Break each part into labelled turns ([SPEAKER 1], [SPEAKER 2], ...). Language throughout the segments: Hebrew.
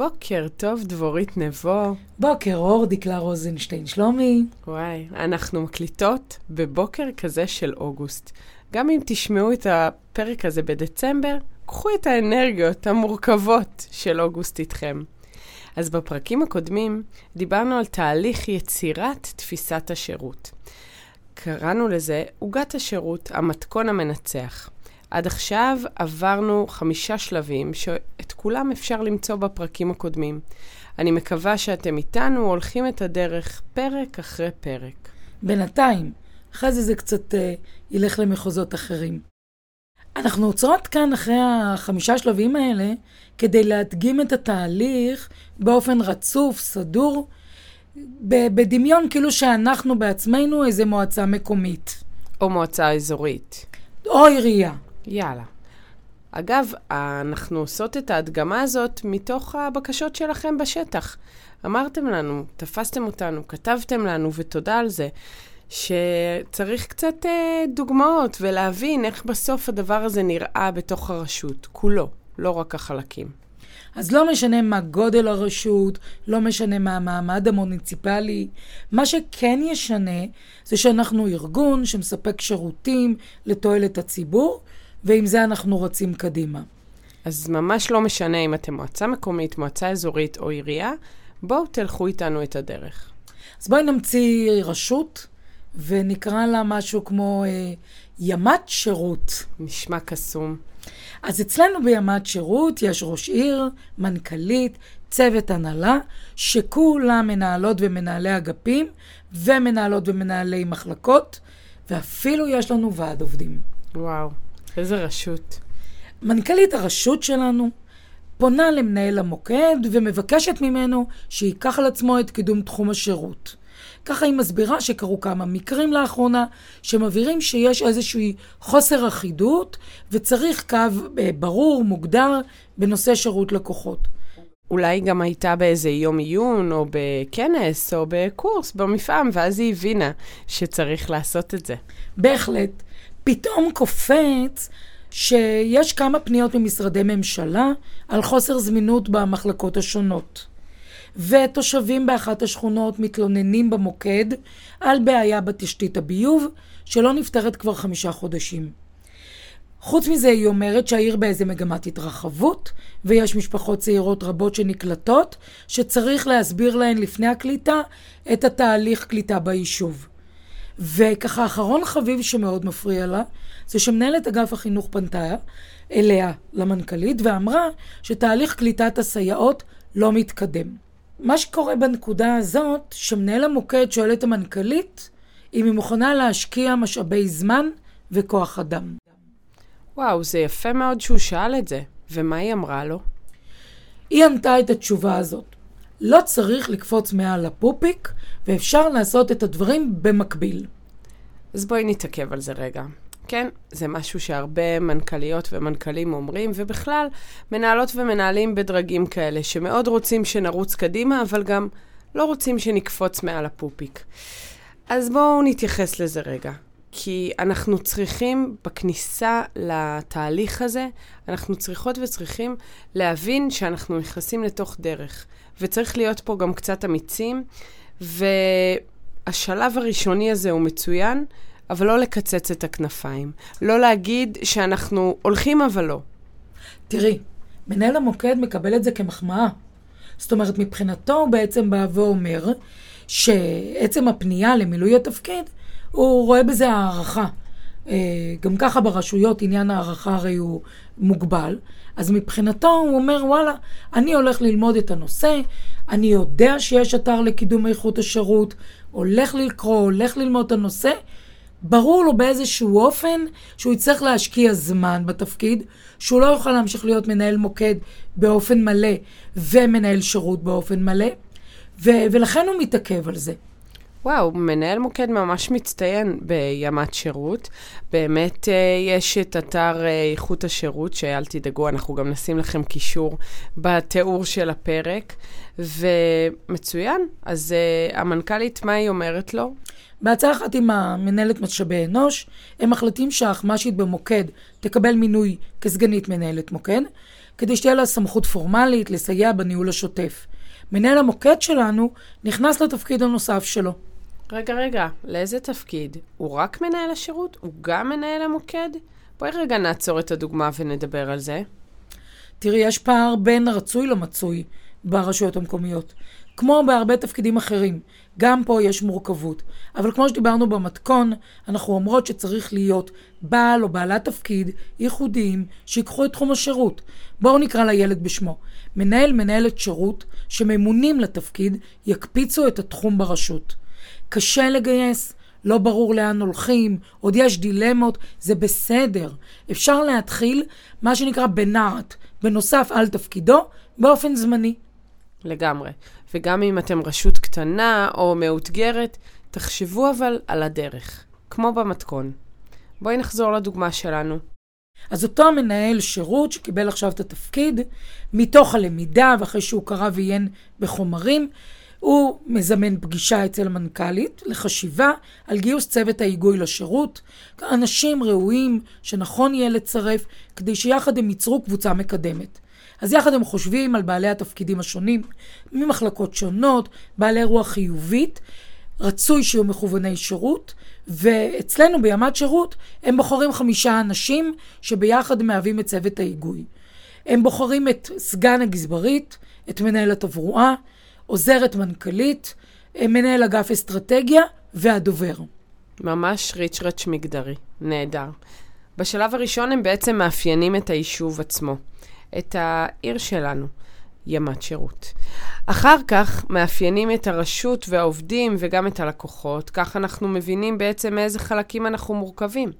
[SPEAKER 1] בוקר טוב, דבורית נבו.
[SPEAKER 2] בוקר אור, דקלה רוזנשטיין שלומי.
[SPEAKER 1] וואי, אנחנו מקליטות בבוקר כזה של אוגוסט. גם אם תשמעו את הפרק הזה בדצמבר, קחו את האנרגיות המורכבות של אוגוסט איתכם. אז בפרקים הקודמים דיברנו על תהליך יצירת תפיסת השירות. קראנו לזה עוגת השירות, המתכון המנצח. עד עכשיו עברנו חמישה שלבים שאת כולם אפשר למצוא בפרקים הקודמים. אני מקווה שאתם איתנו הולכים את הדרך פרק אחרי פרק.
[SPEAKER 2] בינתיים, אחרי זה זה קצת אה, ילך למחוזות אחרים. אנחנו עוצרות כאן אחרי החמישה שלבים האלה כדי להדגים את התהליך באופן רצוף, סדור, בדמיון כאילו שאנחנו בעצמנו איזה מועצה מקומית.
[SPEAKER 1] או מועצה אזורית.
[SPEAKER 2] או עירייה.
[SPEAKER 1] יאללה. אגב, אנחנו עושות את ההדגמה הזאת מתוך הבקשות שלכם בשטח. אמרתם לנו, תפסתם אותנו, כתבתם לנו, ותודה על זה, שצריך קצת אה, דוגמאות ולהבין איך בסוף הדבר הזה נראה בתוך הרשות, כולו, לא רק החלקים.
[SPEAKER 2] אז לא משנה מה גודל הרשות, לא משנה מה המעמד המוניציפלי, מה שכן ישנה זה שאנחנו ארגון שמספק שירותים לתועלת הציבור, ועם זה אנחנו רצים קדימה.
[SPEAKER 1] אז ממש לא משנה אם אתם מועצה מקומית, מועצה אזורית או עירייה, בואו תלכו איתנו את הדרך.
[SPEAKER 2] אז בואי נמציא רשות ונקרא לה משהו כמו אה, ימת שירות.
[SPEAKER 1] נשמע קסום.
[SPEAKER 2] אז אצלנו בימת שירות יש ראש עיר, מנכ"לית, צוות הנהלה, שכולם מנהלות ומנהלי אגפים, ומנהלות ומנהלי מחלקות, ואפילו יש לנו ועד עובדים.
[SPEAKER 1] וואו. איזה רשות?
[SPEAKER 2] מנכ"לית הרשות שלנו פונה למנהל המוקד ומבקשת ממנו שייקח על עצמו את קידום תחום השירות. ככה היא מסבירה שקרו כמה מקרים לאחרונה שמבהירים שיש איזושהי חוסר אחידות וצריך קו אה, ברור, מוגדר, בנושא שירות לקוחות.
[SPEAKER 1] אולי גם הייתה באיזה יום עיון, או בכנס, או בקורס במפעם, ואז היא הבינה שצריך לעשות את זה.
[SPEAKER 2] בהחלט. פתאום קופץ שיש כמה פניות ממשרדי ממשלה על חוסר זמינות במחלקות השונות. ותושבים באחת השכונות מתלוננים במוקד על בעיה בתשתית הביוב שלא נפתרת כבר חמישה חודשים. חוץ מזה, היא אומרת שהעיר באיזה מגמת התרחבות, ויש משפחות צעירות רבות שנקלטות, שצריך להסביר להן לפני הקליטה את התהליך קליטה ביישוב. וככה, אחרון חביב שמאוד מפריע לה, זה שמנהלת אגף החינוך פנתה אליה, למנכ"לית, ואמרה שתהליך קליטת הסייעות לא מתקדם. מה שקורה בנקודה הזאת, שמנהל המוקד שואל את המנכ"לית אם היא מוכנה להשקיע משאבי זמן וכוח אדם.
[SPEAKER 1] וואו, זה יפה מאוד שהוא שאל את זה. ומה היא אמרה לו?
[SPEAKER 2] היא ענתה את התשובה הזאת. לא צריך לקפוץ מעל הפופיק, ואפשר לעשות את הדברים במקביל.
[SPEAKER 1] אז בואי נתעכב על זה רגע. כן, זה משהו שהרבה מנכ"ליות ומנכ"לים אומרים, ובכלל, מנהלות ומנהלים בדרגים כאלה, שמאוד רוצים שנרוץ קדימה, אבל גם לא רוצים שנקפוץ מעל הפופיק. אז בואו נתייחס לזה רגע. כי אנחנו צריכים, בכניסה לתהליך הזה, אנחנו צריכות וצריכים להבין שאנחנו נכנסים לתוך דרך. וצריך להיות פה גם קצת אמיצים, והשלב הראשוני הזה הוא מצוין, אבל לא לקצץ את הכנפיים. לא להגיד שאנחנו הולכים אבל לא.
[SPEAKER 2] תראי, מנהל המוקד מקבל את זה כמחמאה. זאת אומרת, מבחינתו הוא בעצם בא ואומר שעצם הפנייה למילוי התפקיד, הוא רואה בזה הערכה. אה, גם ככה ברשויות עניין הערכה הרי הוא מוגבל, אז מבחינתו הוא אומר, וואלה, אני הולך ללמוד את הנושא, אני יודע שיש אתר לקידום איכות השירות, הולך לקרוא, הולך ללמוד את הנושא, ברור לו באיזשהו אופן שהוא יצטרך להשקיע זמן בתפקיד, שהוא לא יוכל להמשיך להיות מנהל מוקד באופן מלא ומנהל שירות באופן מלא, ו- ולכן הוא מתעכב על זה.
[SPEAKER 1] וואו, מנהל מוקד ממש מצטיין בימת שירות. באמת uh, יש את אתר uh, איכות השירות, שאל תדאגו, אנחנו גם נשים לכם קישור בתיאור של הפרק. ומצוין. אז uh, המנכ"לית, מה היא אומרת לו?
[SPEAKER 2] בהצעה אחת עם המנהלת משאבי אנוש, הם מחליטים שהאחמ"שית במוקד תקבל מינוי כסגנית מנהלת מוקד, כדי שתהיה לה סמכות פורמלית לסייע בניהול השוטף. מנהל המוקד שלנו נכנס לתפקיד הנוסף שלו.
[SPEAKER 1] רגע, רגע, לאיזה תפקיד? הוא רק מנהל השירות? הוא גם מנהל המוקד? בואי רגע נעצור את הדוגמה ונדבר על זה.
[SPEAKER 2] תראי, יש פער בין הרצוי למצוי ברשויות המקומיות. כמו בהרבה תפקידים אחרים, גם פה יש מורכבות. אבל כמו שדיברנו במתכון, אנחנו אומרות שצריך להיות בעל או בעלת תפקיד ייחודיים שיקחו את תחום השירות. בואו נקרא לילד בשמו. מנהל מנהלת שירות שממונים לתפקיד יקפיצו את התחום ברשות. קשה לגייס, לא ברור לאן הולכים, עוד יש דילמות, זה בסדר. אפשר להתחיל מה שנקרא בנעט, בנוסף על תפקידו, באופן זמני.
[SPEAKER 1] לגמרי. וגם אם אתם רשות קטנה או מאותגרת, תחשבו אבל על הדרך, כמו במתכון. בואי נחזור לדוגמה שלנו.
[SPEAKER 2] אז אותו המנהל שירות שקיבל עכשיו את התפקיד, מתוך הלמידה ואחרי שהוא קרא ועיין בחומרים, הוא מזמן פגישה אצל המנכ"לית לחשיבה על גיוס צוות ההיגוי לשירות, אנשים ראויים שנכון יהיה לצרף, כדי שיחד הם ייצרו קבוצה מקדמת. אז יחד הם חושבים על בעלי התפקידים השונים, ממחלקות שונות, בעלי רוח חיובית, רצוי שיהיו מכווני שירות, ואצלנו בימת שירות הם בוחרים חמישה אנשים שביחד מהווים את צוות ההיגוי. הם בוחרים את סגן הגזברית, את מנהל התברואה, עוזרת מנכ"לית, מנהל אגף אסטרטגיה והדובר.
[SPEAKER 1] ממש ריצ'רץ' מגדרי, נהדר. בשלב הראשון הם בעצם מאפיינים את היישוב עצמו. את העיר שלנו, ימת שירות. אחר כך מאפיינים את הרשות והעובדים וגם את הלקוחות, כך אנחנו מבינים בעצם מאיזה חלקים אנחנו מורכבים.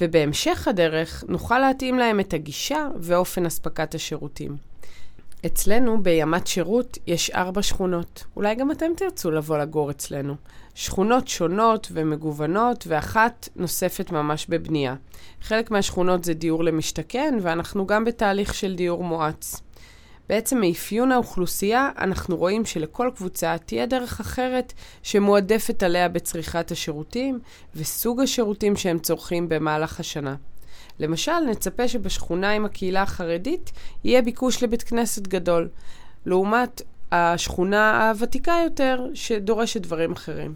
[SPEAKER 1] ובהמשך הדרך נוכל להתאים להם את הגישה ואופן אספקת השירותים. אצלנו בימת שירות יש ארבע שכונות. אולי גם אתם תרצו לבוא לגור אצלנו. שכונות שונות ומגוונות, ואחת נוספת ממש בבנייה. חלק מהשכונות זה דיור למשתכן, ואנחנו גם בתהליך של דיור מואץ. בעצם מאפיון האוכלוסייה, אנחנו רואים שלכל קבוצה תהיה דרך אחרת שמועדפת עליה בצריכת השירותים וסוג השירותים שהם צורכים במהלך השנה. למשל, נצפה שבשכונה עם הקהילה החרדית יהיה ביקוש לבית כנסת גדול, לעומת השכונה הוותיקה יותר שדורשת דברים אחרים.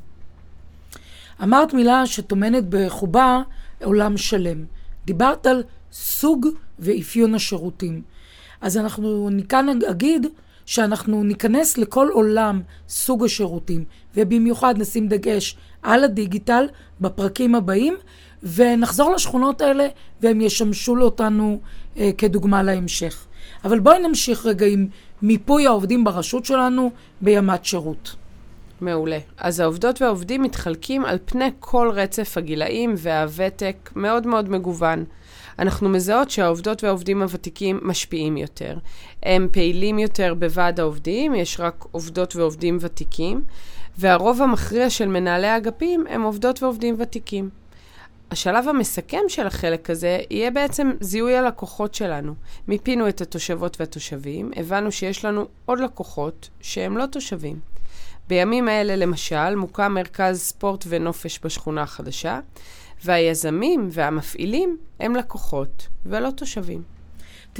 [SPEAKER 2] אמרת מילה שטומנת בחובה עולם שלם. דיברת על סוג ואפיון השירותים. אז אנחנו מכאן אגיד שאנחנו ניכנס לכל עולם סוג השירותים, ובמיוחד נשים דגש על הדיגיטל בפרקים הבאים, ונחזור לשכונות האלה והם ישמשו אותנו אה, כדוגמה להמשך. אבל בואי נמשיך רגע עם מיפוי העובדים ברשות שלנו בימת שירות.
[SPEAKER 1] מעולה. אז העובדות והעובדים מתחלקים על פני כל רצף הגילאים והוותק מאוד מאוד מגוון. אנחנו מזהות שהעובדות והעובדים הוותיקים משפיעים יותר. הם פעילים יותר בוועד העובדים, יש רק עובדות ועובדים ותיקים, והרוב המכריע של מנהלי האגפים הם עובדות ועובדים ותיקים. השלב המסכם של החלק הזה יהיה בעצם זיהוי הלקוחות שלנו. מיפינו את התושבות והתושבים, הבנו שיש לנו עוד לקוחות שהם לא תושבים. בימים האלה, למשל, מוקם מרכז ספורט ונופש בשכונה החדשה, והיזמים והמפעילים הם לקוחות ולא תושבים.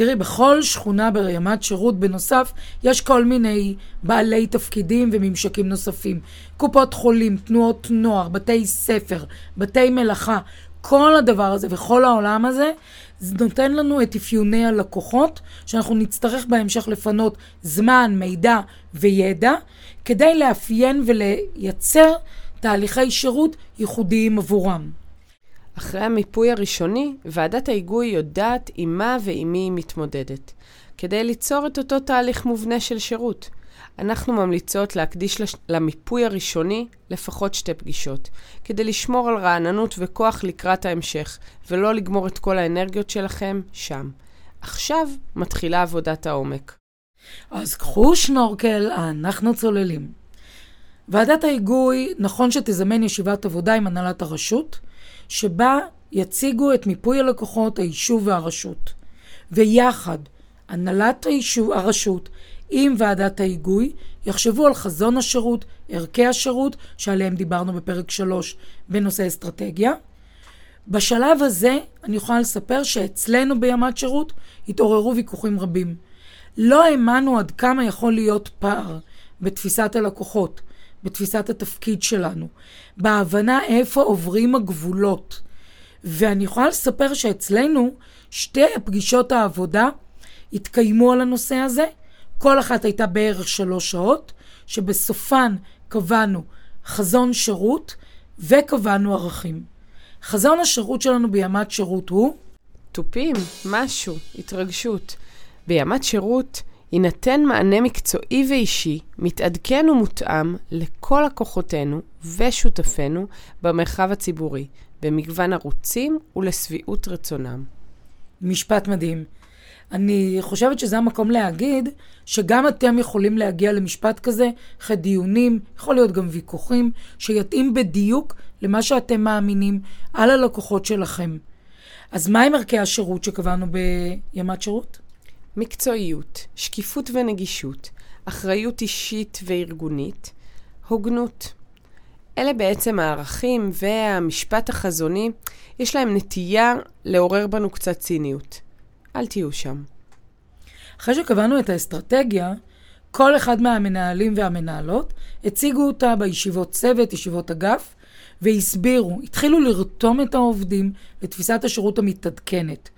[SPEAKER 2] תראי, בכל שכונה ברמת שירות בנוסף, יש כל מיני בעלי תפקידים וממשקים נוספים. קופות חולים, תנועות נוער, בתי ספר, בתי מלאכה, כל הדבר הזה וכל העולם הזה, זה נותן לנו את אפיוני הלקוחות, שאנחנו נצטרך בהמשך לפנות זמן, מידע וידע, כדי לאפיין ולייצר תהליכי שירות ייחודיים עבורם.
[SPEAKER 1] אחרי המיפוי הראשוני, ועדת ההיגוי יודעת עם מה ועם מי היא מתמודדת, כדי ליצור את אותו תהליך מובנה של שירות. אנחנו ממליצות להקדיש לש... למיפוי הראשוני לפחות שתי פגישות, כדי לשמור על רעננות וכוח לקראת ההמשך, ולא לגמור את כל האנרגיות שלכם שם. עכשיו מתחילה עבודת העומק.
[SPEAKER 2] אז קחו שנורקל, אנחנו צוללים. ועדת ההיגוי, נכון שתזמן ישיבת עבודה עם הנהלת הרשות, שבה יציגו את מיפוי הלקוחות, היישוב והרשות. ויחד, הנהלת היישוב, הרשות עם ועדת ההיגוי יחשבו על חזון השירות, ערכי השירות, שעליהם דיברנו בפרק 3 בנושא אסטרטגיה. בשלב הזה אני יכולה לספר שאצלנו בימת שירות התעוררו ויכוחים רבים. לא האמנו עד כמה יכול להיות פער בתפיסת הלקוחות, בתפיסת התפקיד שלנו, בהבנה איפה עוברים הגבולות. ואני יכולה לספר שאצלנו שתי פגישות העבודה התקיימו על הנושא הזה. כל אחת הייתה בערך שלוש שעות, שבסופן קבענו חזון שירות וקבענו ערכים. חזון השירות שלנו בימת שירות הוא?
[SPEAKER 1] תופים, משהו, התרגשות. בימת שירות יינתן מענה מקצועי ואישי, מתעדכן ומותאם לכל לקוחותינו ושותפינו במרחב הציבורי, במגוון ערוצים ולשביעות רצונם.
[SPEAKER 2] משפט מדהים. אני חושבת שזה המקום להגיד שגם אתם יכולים להגיע למשפט כזה אחרי דיונים, יכול להיות גם ויכוחים, שיתאים בדיוק למה שאתם מאמינים על הלקוחות שלכם. אז מה עם ערכי השירות שקבענו בימת שירות?
[SPEAKER 1] מקצועיות, שקיפות ונגישות, אחריות אישית וארגונית, הוגנות. אלה בעצם הערכים והמשפט החזוני, יש להם נטייה לעורר בנו קצת ציניות. אל תהיו שם.
[SPEAKER 2] אחרי שקבענו את האסטרטגיה, כל אחד מהמנהלים והמנהלות הציגו אותה בישיבות צוות, ישיבות אגף, והסבירו, התחילו לרתום את העובדים לתפיסת השירות המתעדכנת.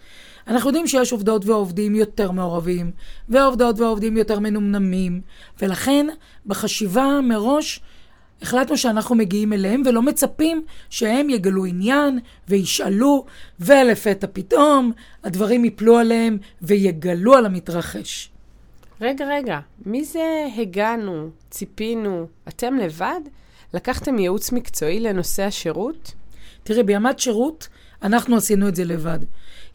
[SPEAKER 2] אנחנו יודעים שיש עובדות ועובדים יותר מעורבים, ועובדות ועובדים יותר מנומנמים, ולכן בחשיבה מראש החלטנו שאנחנו מגיעים אליהם ולא מצפים שהם יגלו עניין וישאלו, ולפתע פתאום הדברים יפלו עליהם ויגלו על המתרחש.
[SPEAKER 1] רגע, רגע, מי זה הגענו, ציפינו, אתם לבד? לקחתם ייעוץ מקצועי לנושא השירות?
[SPEAKER 2] תראי, בימת שירות אנחנו עשינו את זה לבד.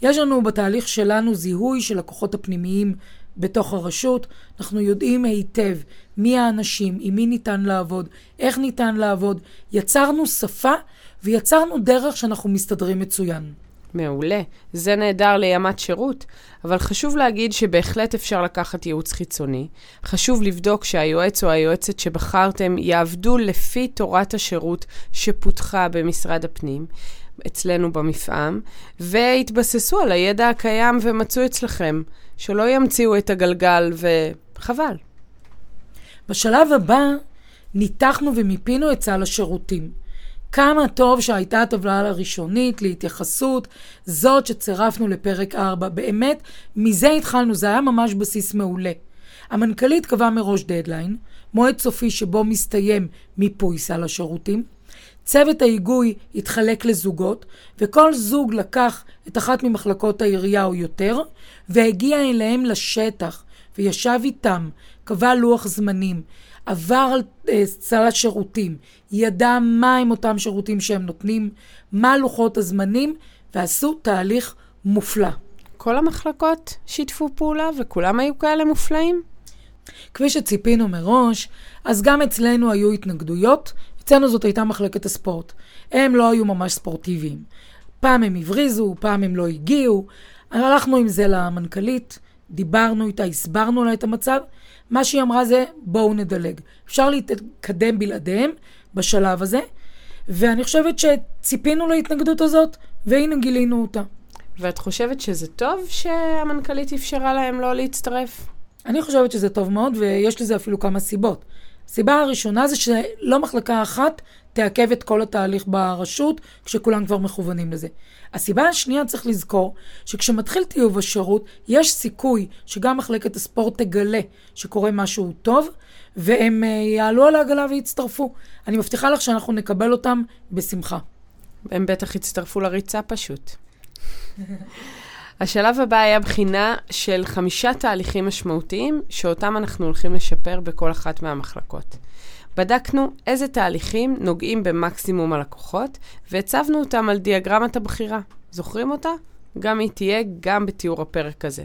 [SPEAKER 2] יש לנו בתהליך שלנו זיהוי של הכוחות הפנימיים בתוך הרשות. אנחנו יודעים היטב מי האנשים, עם מי ניתן לעבוד, איך ניתן לעבוד. יצרנו שפה ויצרנו דרך שאנחנו מסתדרים מצוין.
[SPEAKER 1] מעולה. זה נהדר לימת שירות, אבל חשוב להגיד שבהחלט אפשר לקחת ייעוץ חיצוני. חשוב לבדוק שהיועץ או היועצת שבחרתם יעבדו לפי תורת השירות שפותחה במשרד הפנים. אצלנו במפעם, והתבססו על הידע הקיים ומצאו אצלכם, שלא ימציאו את הגלגל, וחבל.
[SPEAKER 2] בשלב הבא ניתחנו ומיפינו את סל השירותים. כמה טוב שהייתה הטבלה הראשונית להתייחסות, זאת שצירפנו לפרק 4. באמת, מזה התחלנו, זה היה ממש בסיס מעולה. המנכ"לית קבעה מראש דדליין, מועד סופי שבו מסתיים מיפוי סל השירותים. צוות ההיגוי התחלק לזוגות, וכל זוג לקח את אחת ממחלקות העירייה או יותר, והגיע אליהם לשטח, וישב איתם, קבע לוח זמנים, עבר על uh, סל השירותים, ידע מה הם אותם שירותים שהם נותנים, מה לוחות הזמנים, ועשו תהליך מופלא.
[SPEAKER 1] כל המחלקות שיתפו פעולה וכולם היו כאלה מופלאים?
[SPEAKER 2] כפי שציפינו מראש, אז גם אצלנו היו התנגדויות, אצלנו זאת הייתה מחלקת הספורט. הם לא היו ממש ספורטיביים. פעם הם הבריזו, פעם הם לא הגיעו. הלכנו עם זה למנכ"לית, דיברנו איתה, הסברנו לה את המצב. מה שהיא אמרה זה, בואו נדלג. אפשר להתקדם בלעדיהם בשלב הזה, ואני חושבת שציפינו להתנגדות הזאת, והנה גילינו אותה.
[SPEAKER 1] ואת חושבת שזה טוב שהמנכ"לית אפשרה להם לא להצטרף?
[SPEAKER 2] אני חושבת שזה טוב מאוד, ויש לזה אפילו כמה סיבות. הסיבה הראשונה זה שלא מחלקה אחת תעכב את כל התהליך ברשות, כשכולם כבר מכוונים לזה. הסיבה השנייה, צריך לזכור, שכשמתחיל טיוב השירות, יש סיכוי שגם מחלקת הספורט תגלה שקורה משהו טוב, והם uh, יעלו על העגלה ויצטרפו. אני מבטיחה לך שאנחנו נקבל אותם בשמחה.
[SPEAKER 1] הם בטח יצטרפו לריצה פשוט. השלב הבא היה בחינה של חמישה תהליכים משמעותיים, שאותם אנחנו הולכים לשפר בכל אחת מהמחלקות. בדקנו איזה תהליכים נוגעים במקסימום הלקוחות, והצבנו אותם על דיאגרמת הבחירה. זוכרים אותה? גם היא תהיה גם בתיאור הפרק הזה.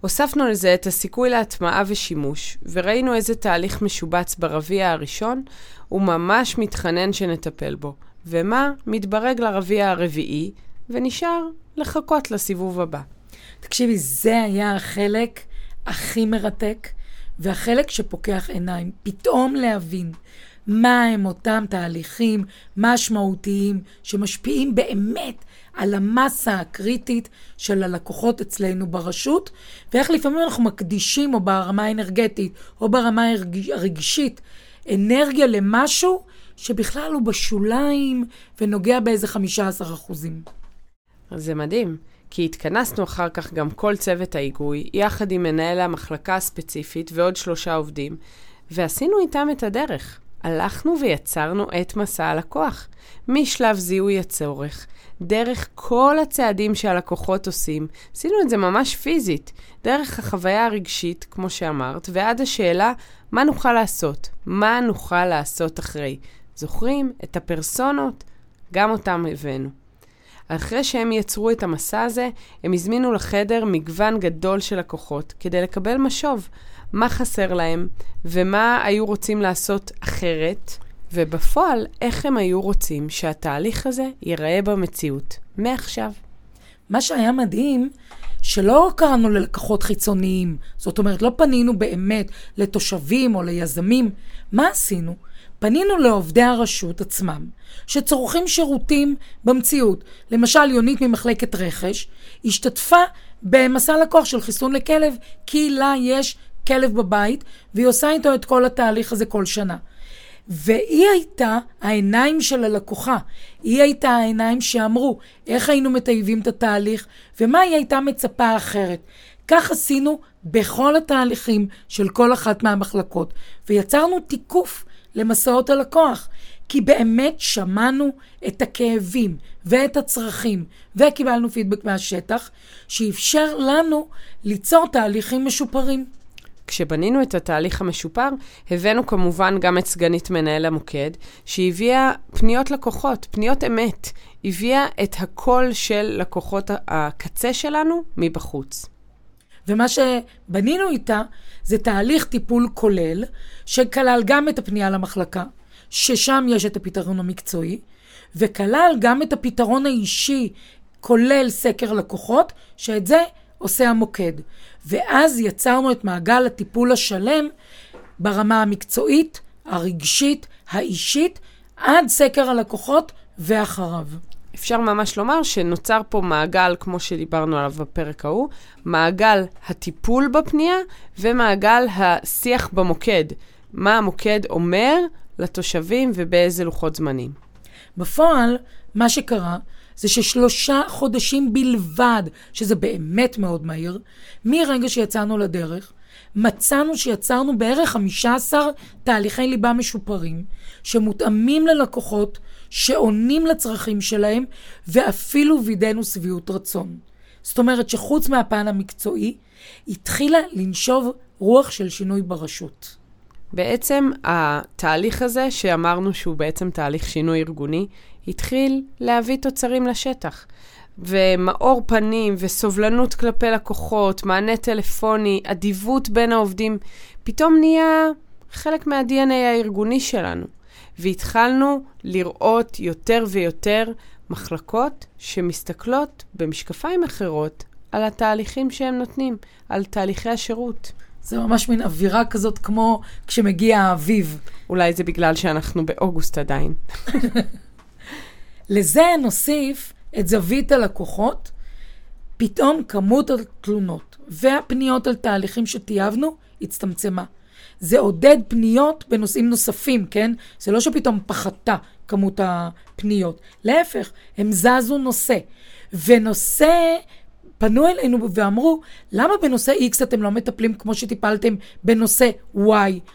[SPEAKER 1] הוספנו לזה את הסיכוי להטמעה ושימוש, וראינו איזה תהליך משובץ ברביע הראשון, הוא ממש מתחנן שנטפל בו, ומה מתברג לרביע הרביעי, ונשאר לחכות לסיבוב הבא.
[SPEAKER 2] תקשיבי, זה היה החלק הכי מרתק, והחלק שפוקח עיניים. פתאום להבין מה הם אותם תהליכים משמעותיים שמשפיעים באמת על המסה הקריטית של הלקוחות אצלנו ברשות, ואיך לפעמים אנחנו מקדישים, או ברמה האנרגטית, או ברמה הרגשית, אנרגיה למשהו שבכלל הוא בשוליים ונוגע באיזה 15 אחוזים.
[SPEAKER 1] זה מדהים, כי התכנסנו אחר כך גם כל צוות ההיגוי, יחד עם מנהל המחלקה הספציפית ועוד שלושה עובדים, ועשינו איתם את הדרך. הלכנו ויצרנו את מסע הלקוח, משלב זיהוי הצורך, דרך כל הצעדים שהלקוחות עושים, עשינו את זה ממש פיזית, דרך החוויה הרגשית, כמו שאמרת, ועד השאלה מה נוכל לעשות, מה נוכל לעשות אחרי. זוכרים את הפרסונות? גם אותם הבאנו. אחרי שהם יצרו את המסע הזה, הם הזמינו לחדר מגוון גדול של לקוחות כדי לקבל משוב, מה חסר להם ומה היו רוצים לעשות אחרת, ובפועל, איך הם היו רוצים שהתהליך הזה ייראה במציאות, מעכשיו.
[SPEAKER 2] מה שהיה מדהים, שלא קראנו ללקוחות חיצוניים, זאת אומרת, לא פנינו באמת לתושבים או ליזמים. מה עשינו? פנינו לעובדי הרשות עצמם, שצורכים שירותים במציאות. למשל, יונית ממחלקת רכש השתתפה במסע לקוח של חיסון לכלב, כי לה יש כלב בבית, והיא עושה איתו את כל התהליך הזה כל שנה. והיא הייתה העיניים של הלקוחה. היא הייתה העיניים שאמרו איך היינו מטייבים את התהליך ומה היא הייתה מצפה אחרת. כך עשינו בכל התהליכים של כל אחת מהמחלקות, ויצרנו תיקוף למסעות הלקוח. כי באמת שמענו את הכאבים ואת הצרכים, וקיבלנו פידבק מהשטח, שאפשר לנו ליצור תהליכים משופרים.
[SPEAKER 1] כשבנינו את התהליך המשופר, הבאנו כמובן גם את סגנית מנהל המוקד, שהביאה פניות לקוחות, פניות אמת. הביאה את הקול של לקוחות הקצה שלנו מבחוץ.
[SPEAKER 2] ומה שבנינו איתה זה תהליך טיפול כולל, שכלל גם את הפנייה למחלקה, ששם יש את הפתרון המקצועי, וכלל גם את הפתרון האישי, כולל סקר לקוחות, שאת זה עושה המוקד. ואז יצרנו את מעגל הטיפול השלם ברמה המקצועית, הרגשית, האישית, עד סקר הלקוחות ואחריו.
[SPEAKER 1] אפשר ממש לומר שנוצר פה מעגל, כמו שדיברנו עליו בפרק ההוא, מעגל הטיפול בפנייה ומעגל השיח במוקד. מה המוקד אומר לתושבים ובאיזה לוחות זמנים.
[SPEAKER 2] בפועל, מה שקרה זה ששלושה חודשים בלבד, שזה באמת מאוד מהיר, מרגע שיצאנו לדרך, מצאנו שיצרנו בערך 15 תהליכי ליבה משופרים, שמותאמים ללקוחות, שעונים לצרכים שלהם, ואפילו וידאנו שביעות רצון. זאת אומרת שחוץ מהפן המקצועי, התחילה לנשוב רוח של שינוי ברשות.
[SPEAKER 1] בעצם התהליך הזה, שאמרנו שהוא בעצם תהליך שינוי ארגוני, התחיל להביא תוצרים לשטח. ומאור פנים וסובלנות כלפי לקוחות, מענה טלפוני, אדיבות בין העובדים, פתאום נהיה חלק מה-DNA הארגוני שלנו. והתחלנו לראות יותר ויותר מחלקות שמסתכלות במשקפיים אחרות על התהליכים שהם נותנים, על תהליכי השירות.
[SPEAKER 2] זה ממש מין אווירה כזאת כמו כשמגיע האביב.
[SPEAKER 1] אולי זה בגלל שאנחנו באוגוסט עדיין.
[SPEAKER 2] לזה נוסיף את זווית הלקוחות, פתאום כמות התלונות והפניות על תהליכים שטייבנו הצטמצמה. זה עודד פניות בנושאים נוספים, כן? זה לא שפתאום פחתה כמות הפניות. להפך, הם זזו נושא. ונושא פנו אלינו ואמרו, למה בנושא X אתם לא מטפלים כמו שטיפלתם בנושא Y,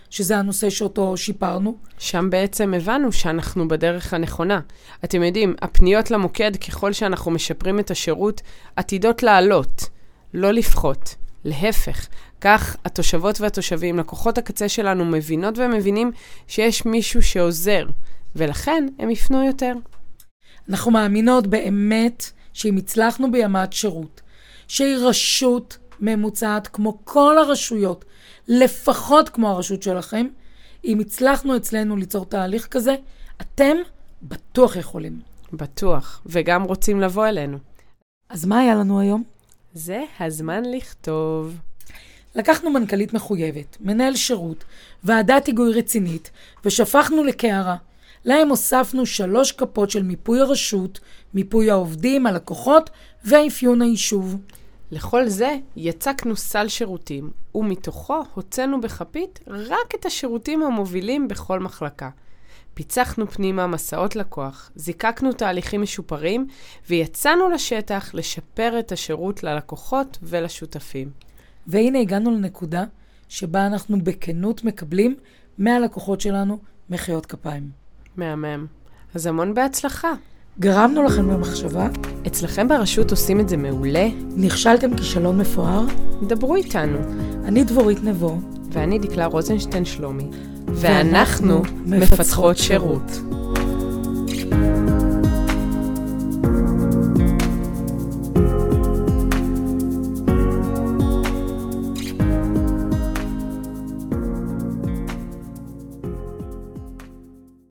[SPEAKER 2] שזה הנושא שאותו שיפרנו?
[SPEAKER 1] שם בעצם הבנו שאנחנו בדרך הנכונה. אתם יודעים, הפניות למוקד, ככל שאנחנו משפרים את השירות, עתידות לעלות, לא לפחות. להפך, כך התושבות והתושבים, לקוחות הקצה שלנו, מבינות ומבינים שיש מישהו שעוזר, ולכן הם יפנו יותר.
[SPEAKER 2] אנחנו מאמינות באמת שאם הצלחנו בימת שירות, שהיא רשות ממוצעת כמו כל הרשויות, לפחות כמו הרשות שלכם, אם הצלחנו אצלנו ליצור תהליך כזה, אתם בטוח יכולים.
[SPEAKER 1] בטוח, וגם רוצים לבוא אלינו.
[SPEAKER 2] אז מה היה לנו היום?
[SPEAKER 1] זה הזמן לכתוב.
[SPEAKER 2] לקחנו מנכ"לית מחויבת, מנהל שירות, ועדת היגוי רצינית, ושפכנו לקערה. להם הוספנו שלוש כפות של מיפוי הרשות, מיפוי העובדים, הלקוחות ואפיון היישוב.
[SPEAKER 1] לכל זה יצקנו סל שירותים, ומתוכו הוצאנו בכפית רק את השירותים המובילים בכל מחלקה. פיצחנו פנימה מסעות לקוח, זיקקנו תהליכים משופרים, ויצאנו לשטח לשפר את השירות ללקוחות ולשותפים.
[SPEAKER 2] והנה הגענו לנקודה שבה אנחנו בכנות מקבלים מהלקוחות שלנו מחיאות כפיים.
[SPEAKER 1] מהמם. אז המון בהצלחה.
[SPEAKER 2] גרמנו לכם במחשבה?
[SPEAKER 1] אצלכם ברשות עושים את זה מעולה?
[SPEAKER 2] נכשלתם כישלון מפואר?
[SPEAKER 1] דברו איתנו.
[SPEAKER 2] אני דבורית נבו.
[SPEAKER 1] ואני דקלה רוזנשטיין שלומי. ואנחנו מפתחות שירות.